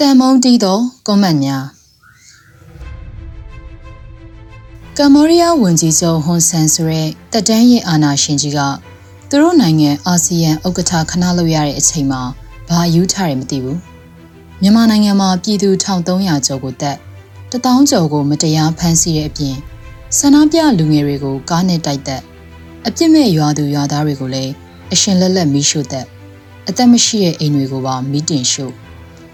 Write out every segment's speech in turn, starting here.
တန်မုံတီးသောကွန်မန့်များကမ္ဘောဒီးယားဝန်ကြီးချုပ်ဟွန်ဆန်ဆိုတဲ့တက်တန်းရဲ့အာဏာရှင်ကြီးကသူတို့နိုင်ငံအာဆီယံဥက္ကဋ္ဌခဏလုပ်ရတဲ့အချိန်မှာဘာယူထားတယ်မသိဘူးမြန်မာနိုင်ငံမှာပြည်သူ1300ကျော်ကိုတက်1000ကျော်ကိုမတရားဖမ်းဆီးတဲ့အပြင်ဆန္ဒပြလူငယ်တွေကိုကားနဲ့တိုက်တက်အပြစ်မဲ့ရွာသူရွာသားတွေကိုလည်းအရှင်လက်လက်မီးရှို့တက်အသက်မရှိတဲ့အိမ်တွေကိုပါမီးတင်ရှို့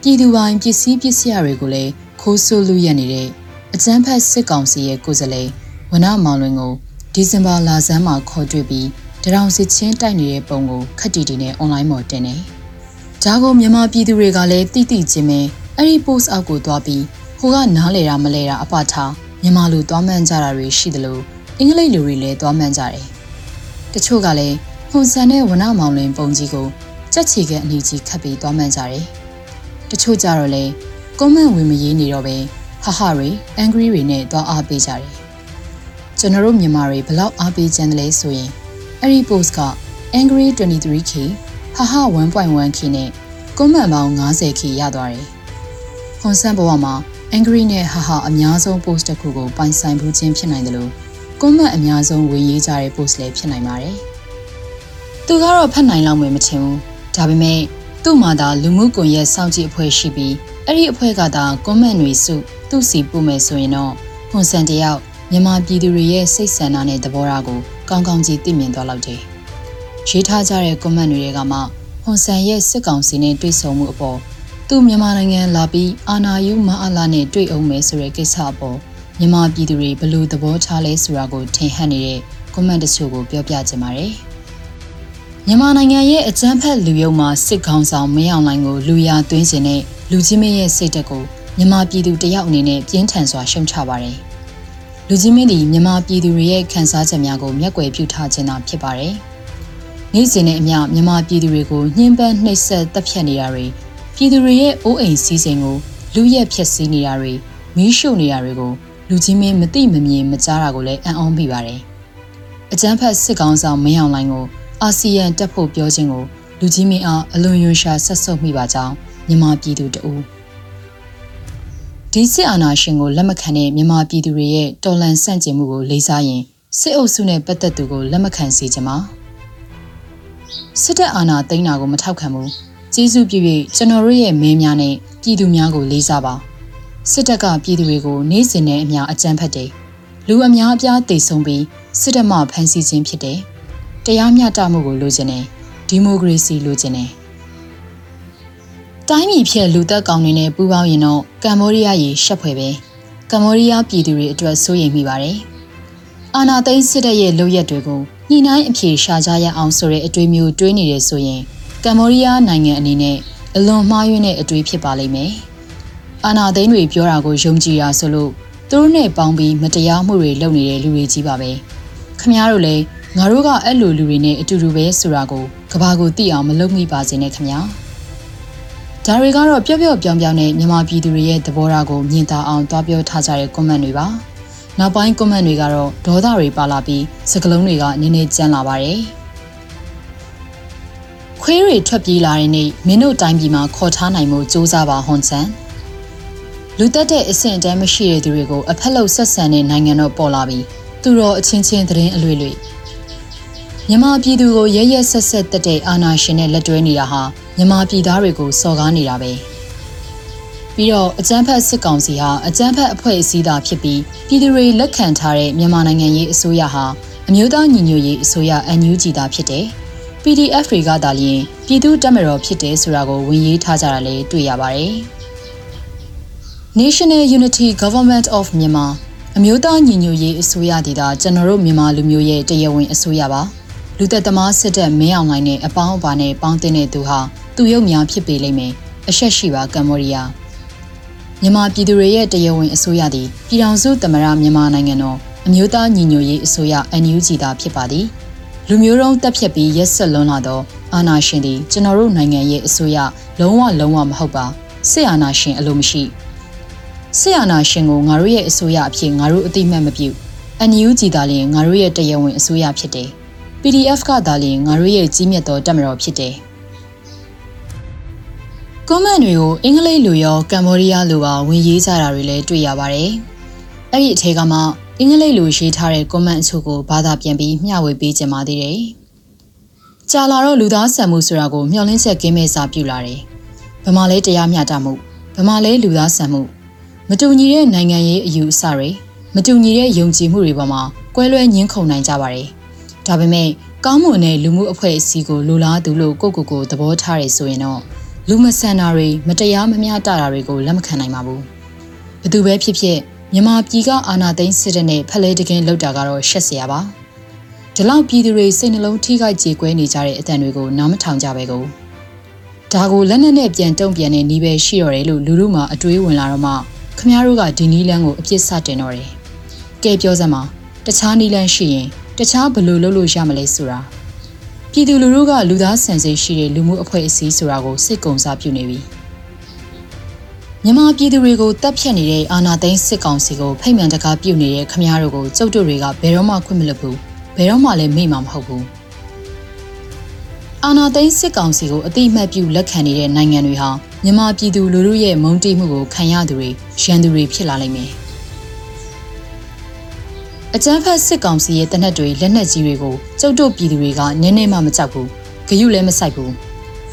ပြည်သူပိုင်းပစ္စည်းပစ္စည်းတွေကိုလည်းခိုးဆိုးလူရက်နေတဲ့အကျန်းဖက်စစ်ကောင်စီရဲ့ကိုယ်စားလှယ်ဝနမောင်လွင်ကိုဒီဇင်ဘာလဆန်းမှာခေါ်တွေ့ပြီးတရောင်စစ်ချင်းတိုက်နေတဲ့ပုံကိုခက်တီတီနဲ့အွန်လိုင်းပေါ်တင်နေ။ဒါကိုမြန်မာပြည်သူတွေကလည်းတိတိချင်းပဲအဲ့ဒီ post အောက်ကိုသွားပြီးဟိုကနားလေတာမလဲတာအပထားမြန်မာလူသွားမှန်းကြတာတွေရှိသလိုအင်္ဂလိပ်လူတွေလည်းသွားမှန်းကြတယ်။တချို့ကလည်းဟွန်ဆန်နဲ့ဝနမောင်လွင်ပုံကြီးကိုကြက်ချီကအနီကြီးခတ်ပြီးသွားမှန်းကြတယ်။ တချို့ကြတော့လေကွန်မန့်ဝင်မရေးနေတော့ပဲဟာဟာတွေ angry တွေနဲ့သွားအားပေးကြတယ်။ကျွန်တော်တို့မြန်မာတွေဘလောက်အားပေးကြတယ်လဲဆိုရင်အဲ့ဒီ post က angry 23k ဟာဟာ 1.1k နဲ့ကွန်မန့်ပေါင်း 90k ရသွားတယ်။ဟွန်ဆန်ဘဝမှာ angry နဲ့ဟာဟာအများဆုံး post တစ်ခုကိုပိုင်ဆိုင်မှုချင်းဖြစ်နိုင်တယ်လို့ကွန်မန့်အများဆုံးဝင်ရေးကြတဲ့ post လည်းဖြစ်နိုင်ပါတယ်။သူကတော့ဖတ်နိုင်လောက်မယ်မထင်ဘူး။ဒါပေမဲ့ သူ့မှာသာလူမှုကွန်ရက်စောင့်ကြည့်အဖွဲ့ရှိပြီးအဲ့ဒီအဖွဲ့ကသာကွန်မန့်တွေစုသူ့စီပို့မယ်ဆိုရင်တော့ဟွန်ဆန်တယောက်မြန်မာပြည်သူတွေရဲ့စိတ်ဆန္ဒနဲ့သဘောထားကိုကောင်းကောင်းကြီးသိမြင်သွားလောက်တယ်။ရေးထားကြတဲ့ကွန်မန့်တွေကမှဟွန်ဆန်ရဲ့စစ်ကောင်စီနဲ့တွေ့ဆုံမှုအပေါ်သူမြန်မာနိုင်ငံလာပြီးအာနာယူမအားလာနဲ့တွေ့အောင်မယ်ဆိုတဲ့ကိစ္စအပေါ်မြန်မာပြည်သူတွေဘလို့သဘောထားလဲဆိုတာကိုထင်ဟပ်နေတဲ့ကွန်မန့်တချို့ကိုပြောပြချင်ပါတယ်။ မြန်မာနိုင်ငံရဲ့အကြမ်းဖက်လူယုံမှာစစ်ကောင်ဆောင်မင်းအောင်လှိုင်ကိုလူရသွင်းခြင်းနဲ့လူကြီးမင်းရဲ့စိတ်တက်ကိုမြန်မာပြည်သူတယောက်အနေနဲ့ပြင်းထန်စွာရှုံချပါတယ်။လူကြီးမင်းသည်မြန်မာပြည်သူတွေရဲ့ခံစားချက်များကိုမျက်ကွယ်ပြုထားခြင်းသာဖြစ်ပါတယ်။နေ့စဉ်နဲ့အမျှမြန်မာပြည်သူတွေကိုညှဉ်းပန်းနှိပ်စက်တပ်ဖြတ်နေတာတွေပြည်သူတွေရဲ့အိုးအိမ်စည်းစိမ်ကိုလူရက်ဖျက်ဆီးနေတာတွေမီးရှို့နေတာတွေကိုလူကြီးမင်းမသိမမြင်မကြားတာကိုလည်းအံ့ဩမိပါတယ်။အကြမ်းဖက်စစ်ကောင်ဆောင်မင်းအောင်လှိုင်ကို အာဆီယံတက်ဖို့ပြောခြင်းကိုလူကြီးမင်းအားအလွန်ယွန်ရှာဆက်ဆုပ်မိပါကြောင်းမြန်မာပြည်သူတအူးဒီစစ်အာဏာရှင်ကိုလက်မခံတဲ့မြန်မာပြည်သူတွေရဲ့တော်လှန်ဆန့်ကျင်မှုကိုလေးစားရင်စစ်အုပ်စုနဲ့ပတ်သက်သူကိုလက်မခံစေချင်ပါစစ်တပ်အာဏာသိမ်းတာကိုမထောက်ခံဘူးကျေးဇူးပြု၍ကျွန်တော်တို့ရဲ့မင်းများနဲ့ပြည်သူများကိုလေးစားပါစစ်တပ်ကပြည်သူတွေကိုနေ့စဉ်နဲ့အမျှအကြမ်းဖက်တယ်လူအများအပြားတိတ်ဆုံးပြီးစစ်တပ်မှဖမ်းဆီးခြင်းဖြစ်တယ် တရားမျှတမှုကိုလိုချင်တယ်ဒီမိုကရေစီလိုချင်တယ်တိုင်းပြည်ဖြက်လူသက်ကောင်တွေနဲ့ပူးပေါင်းရင်တော့ကမ္ဘောဒီးယားရေရှက်ဖွယ်ပဲကမ္ဘောဒီးယားပြည်သူတွေအတွက်စိုးရိမ်မိပါတယ်အာနာသိန်းစစ်တပ်ရဲ့လုပ်ရက်တွေကိုညှိနှိုင်းအပြေရှာကြရအောင်ဆိုတဲ့အတွေးမျိုးတွေးနေတယ်ဆိုရင်ကမ္ဘောဒီးယားနိုင်ငံအနေနဲ့အလွန်မှားယွင်းတဲ့အတွေးဖြစ်ပါလိမ့်မယ်အာနာသိန်းတွေပြောတာကိုယုံကြည်ရဆိုလို့သူတို့နဲ့ပေါင်းပြီးမတရားမှုတွေလုပ်နေတဲ့လူတွေကြီးပါပဲခမည်းတော်လည်း ငါတို့ကအဲ့လိုလူတွေနဲ့အတူတူပဲဆိုတာကိုကဘာကိုသိအောင်မလုပ်မိပါစေနဲ့ခမည်းဒါတွေကတော့ပျော့ပျော့ပြောင်ပြောင်နဲ့မြန်မာပြည်သူတွေရဲ့သဘောထားကိုမြင်သာအောင်တွားပြောထားကြတဲ့ comment တွေပါနောက်ပိုင်း comment တွေကတော့ဒေါသတွေပါလာပြီးစကလုံးတွေကနည်းနည်းကျန်းလာပါတယ်ခွေးတွေထွက်ပြေးလာတဲ့နေ့မင်းတို့တိုင်းပြည်မှာခေါ်ထားနိုင်မှုစူးစမ်းပါဟွန်ချန်လူတက်တဲ့အဆင့်အတန်းမရှိတဲ့သူတွေကိုအဖက်လို့ဆက်ဆံတဲ့နိုင်ငံတော့ပေါ်လာပြီးသူတော်အချင်းချင်းသတင်းအလွေလွေ မြန်မာပြည်သူကိုရဲရဲဆက်ဆက်တက်တဲ့အာဏာရှင်နဲ့လက်တွဲနေတာဟာမြန်မာပြည်သားတွေကိုစော်ကားနေတာပဲပြီးတော့အကြမ်းဖက်စစ်ကောင်စီဟာအကြမ်းဖက်အဖွဲ့အစည်းသာဖြစ်ပြီးပြည်သူတွေလက်ခံထားတဲ့မြန်မာနိုင်ငံရေးအစိုးရဟာအမျိုးသားညီညွတ်ရေးအစိုးရ NUG သာဖြစ်တယ် PDF တွေကသာလျှင်ပြည်သူ့တပ်မတော်ဖြစ်တယ်ဆိုတာကိုဝန်ရေးထားကြတာလည်းတွေ့ရပါတယ်။ National Unity Government of Myanmar အမျိုးသားညီညွတ်ရေးအစိုးရဒေသကျွန်တော်တို့မြန်မာလူမျိုးရဲ့တရားဝင်အစိုးရပါ လူသက်သမားစစ်တပ်မင်းအောင်လှိုင်နဲ့အပေါင်းအပါနဲ့ပေါင်းတင်တဲ့သူဟာသူရုပ်များဖြစ်ပေလိမ့်မယ်အဆက်ရှိပါကမ္ဘောဒီးယားမြန်မာပြည်သူတွေရဲ့တရားဝင်အစိုးရသည်ပြည်ထောင်စုသမ္မတမြန်မာနိုင်ငံတော်အမျိုးသားညီညွတ်ရေးအစိုးရ NUG သာဖြစ်ပါသည်လူမျိုးတုံးတက်ဖြတ်ပြီးရက်ဆက်လွန်းလာသောအာဏာရှင်သည်ကျွန်တော်တို့နိုင်ငံရဲ့အစိုးရလုံးဝလုံးဝမဟုတ်ပါစစ်အာဏာရှင်အလိုမရှိစစ်အာဏာရှင်ကိုငါတို့ရဲ့အစိုးရအဖြစ်ငါတို့အသိမှတ်မပြု NUG သာလျှင်ငါတို့ရဲ့တရားဝင်အစိုးရဖြစ်တယ် PDF ကသာလျှင်ငါတို့ရဲ့ကြီးမြတ်သောတပ်မတော်ဖြစ်တယ်ကွန်မန့်တွေကိုအင်္ဂလိပ်လိုရောကမ္ဘောဒီးယားလိုပါဝင်ရေးကြတာတွေလည်းတွေ့ရပါတယ်။အဲ့ဒီအထက်ကမှအင်္ဂလိပ်လိုရေးထားတဲ့ကွန်မန့်အချို့ကိုဘာသာပြန်ပြီးမျှဝေပေးကြပါသေးတယ်။ကြာလာတော့လူသားဆန်မှုဆိုတာကိုမျှော်လင့်ချက်ကင်းမဲ့စာပြုလာတယ်။ဗမာလဲတရားမျှတမှုဗမာလဲလူသားဆန်မှုမတူညီတဲ့နိုင်ငံရေးအယူအဆတွေမတူညီတဲ့ယုံကြည်မှုတွေပေါ်မှာကွဲလွဲညှင်းခုန်နိုင်ကြပါတယ်။ ဒါပေမဲ့ကောင်းမွန်တဲ့လူမှုအဖွဲ့အစည်းကိုလိုလားသူလို့ကိုကိုကိုသဘောထားရဆိုရင်တော့လူမဆန်တာတွေမတရားမမျှတတာတွေကိုလက်မခံနိုင်ပါဘူး။ဘသူပဲဖြစ်ဖြစ်မြန်မာပြည်ကအာဏာသိမ်းစစ်တပ်နဲ့ဖလဲတကင်းလောက်တာကတော့ရှက်စရာပါ။ဒီလောက်ပြည်သူတွေစိတ်နှလုံးထိခိုက်ကြေကွဲနေကြတဲ့အတန်တွေကိုနားမထောင်ကြပဲကို။ဒါကိုလက်နက်နဲ့ပြန်တုံ့ပြန်တဲ့နီးပဲရှိတော့တယ်လို့လူလူမှအတွေးဝင်လာတော့မှခမားတို့ကဒီနီးလန်းကိုအပြစ်စတင်တော့တယ်။ကဲပြောစမ်းပါတခြားနီးလန်းရှိရင် တခြားဘယ်လိုလုပ်လို့ရမလဲဆိုတာ။ပြည်သူလူထုကလူသားဆန်စိတ်ရှိတဲ့လူမှုအဖွဲ့အစည်းဆိုတာကိုစိတ်ကုံစားပြုနေပြီမြန်မာပြည်သူတွေကိုတပ်ဖြတ်နေတဲ့အာဏာသိမ်းစစ်ကောင်စီကိုဖိတ်မှန်တကားပြုတ်နေတဲ့ခမားတို့ကိုကျုပ်တို့တွေကဘယ်တော့မှခွင့်မလွတ်ဘူးဘယ်တော့မှလည်းမေ့မှာမဟုတ်ဘူးအာဏာသိမ်းစစ်ကောင်စီကိုအတိအမှတ်ပြုလက်ခံနေတဲ့နိုင်ငံတွေဟာမြန်မာပြည်သူလူထုရဲ့မုန်းတီးမှုကိုခံရသူတွေရန်သူတွေဖြစ်လာလိမ့်မယ် အကြမ်းဖက်စစ်ကောင်စီရဲ့တနက်တွေလက်နက်ကြီးတွေကိုကျုပ်တို့ပြည်သူတွေကနည်းနည်းမှမကြောက်ဘူးဂယုလည်းမဆိုင်ဘူး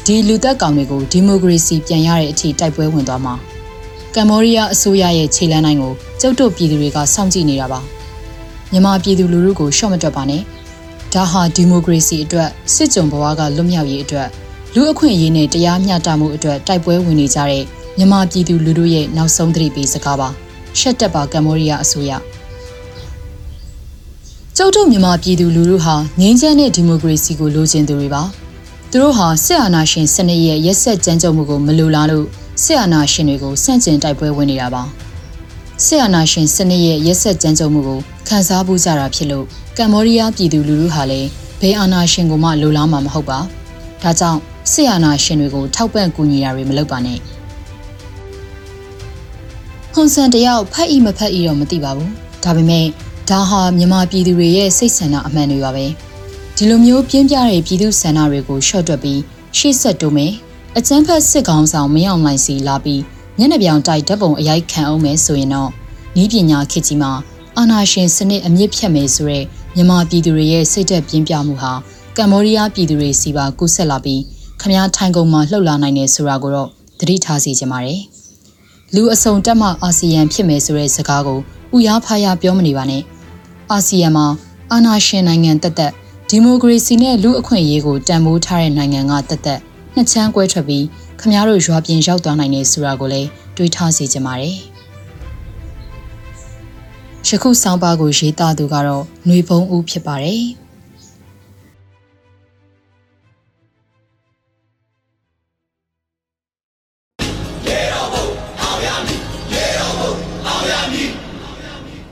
ဒီလူသက်ကောင်တွေကိုဒီမိုကရေစီပြန်ရတဲ့အထိတိုက်ပွဲဝင်သွားမှာကမ္ဘောဒီးယားအစိုးရရဲ့ခြေလှမ်းတိုင်းကိုကျုပ်တို့ပြည်သူတွေကစောင့်ကြည့်နေတာပါမြန်မာပြည်သူလူထုကိုရှော့မတွက်ပါနဲ့ဒါဟာဒီမိုကရေစီအတွက်စစ်ကြုံဘဝကလွတ်မြောက်ရေးအတွက်လူအခွင့်အရေးနဲ့တရားမျှတမှုအတွက်တိုက်ပွဲဝင်နေကြတဲ့မြန်မာပြည်သူလူထုရဲ့နောက်ဆုံးသတိပေးစကားပါရှက်တက်ပါကမ္ဘောဒီးယားအစိုးရ ကျုပ်တို့မြန်မာပြည်သူလူထုဟာငြိမ်းချမ်းတဲ့ဒီမိုကရေစီကိုလိုချင်သူတွေပါသူတို့ဟာစစ်အာဏာရှင်စနစ်ရဲ့ရက်ဆက်ကြမ်းကြုတ်မှုကိုမလိုလားလို့စစ်အာဏာရှင်တွေကိုစန့်ကျင်တိုက်ပွဲဝင်နေတာပါစစ်အာဏာရှင်စနစ်ရဲ့ရက်ဆက်ကြမ်းကြုတ်မှုကိုခံစားဖို့ကြတာဖြစ်လို့ကမ္ဘောဒီးယားပြည်သူလူထုဟာလည်းဘေးအာဏာရှင်ကိုမှလိုလားမှာမဟုတ်ပါဒါကြောင့်စစ်အာဏာရှင်တွေကိုထောက်ပံ့ကူညီတာတွေမလုပ်ပါနဲ့ဟွန်ဆန်တယောက်ဖက်ဤမဖက်ဤတော့မသိပါဘူးဒါပေမဲ့ ဒါဟာမြန်မာပြည်သူတွေရဲ့စိတ်ဆန္ဒအမှန်တွေပါပဲဒီလိုမျိုးပြင်းပြတဲ့ပြည်သူဆန္ဒတွေကိုရှော့တွက်ပြီးရှေ့ဆက်တိုးမယ်အကျန်းဖက်စစ်ကောင်ဆောင်မင်းအောင်လှိုင်စီလာပြီးညနေပြောင်တိုက်ဓာတ်ပုံအရိုက်ခံအောင်မယ်ဆိုရင်တော့ဤပညာခေတ်ကြီးမှာအာနာရှင်စနစ်အမြင့်ဖြတ်မယ်ဆိုရဲမြန်မာပြည်သူတွေရဲ့စိတ်သက်ပြင်းပြမှုဟာကမ္ဘောဒီးယားပြည်သူတွေစီပါကူးဆက်လာပြီးခမားထိုင်ကုန်မှာလှုပ်လာနိုင်တယ်ဆိုတာကိုတော့သတိထားစီကြပါတယ်လူအစုံတက်မှအာဆီယံဖြစ်မယ်ဆိုတဲ့စကားကိုဥရားဖားရပြောမနေပါနဲ့ အာဆီယံမှာအာဏာရှင်နိုင်ငံတက်တက်ဒီမိုကရေစီနဲ့လူအခွင့်အရေးကိုတန်ဖိုးထားတဲ့နိုင်ငံကတက်တက်နှစ်ချမ်းကွဲထွက်ပြီးခမားတို့ရွာပြင်ရောက်သွားနိုင်တယ်ဆိုတာကိုလည်းတွေးထားစေချင်ပါတယ်။ယခုဆောင်းပါးကိုရေးသားသူကတော့ຫນွေဘုံဦးဖြစ်ပါတယ်။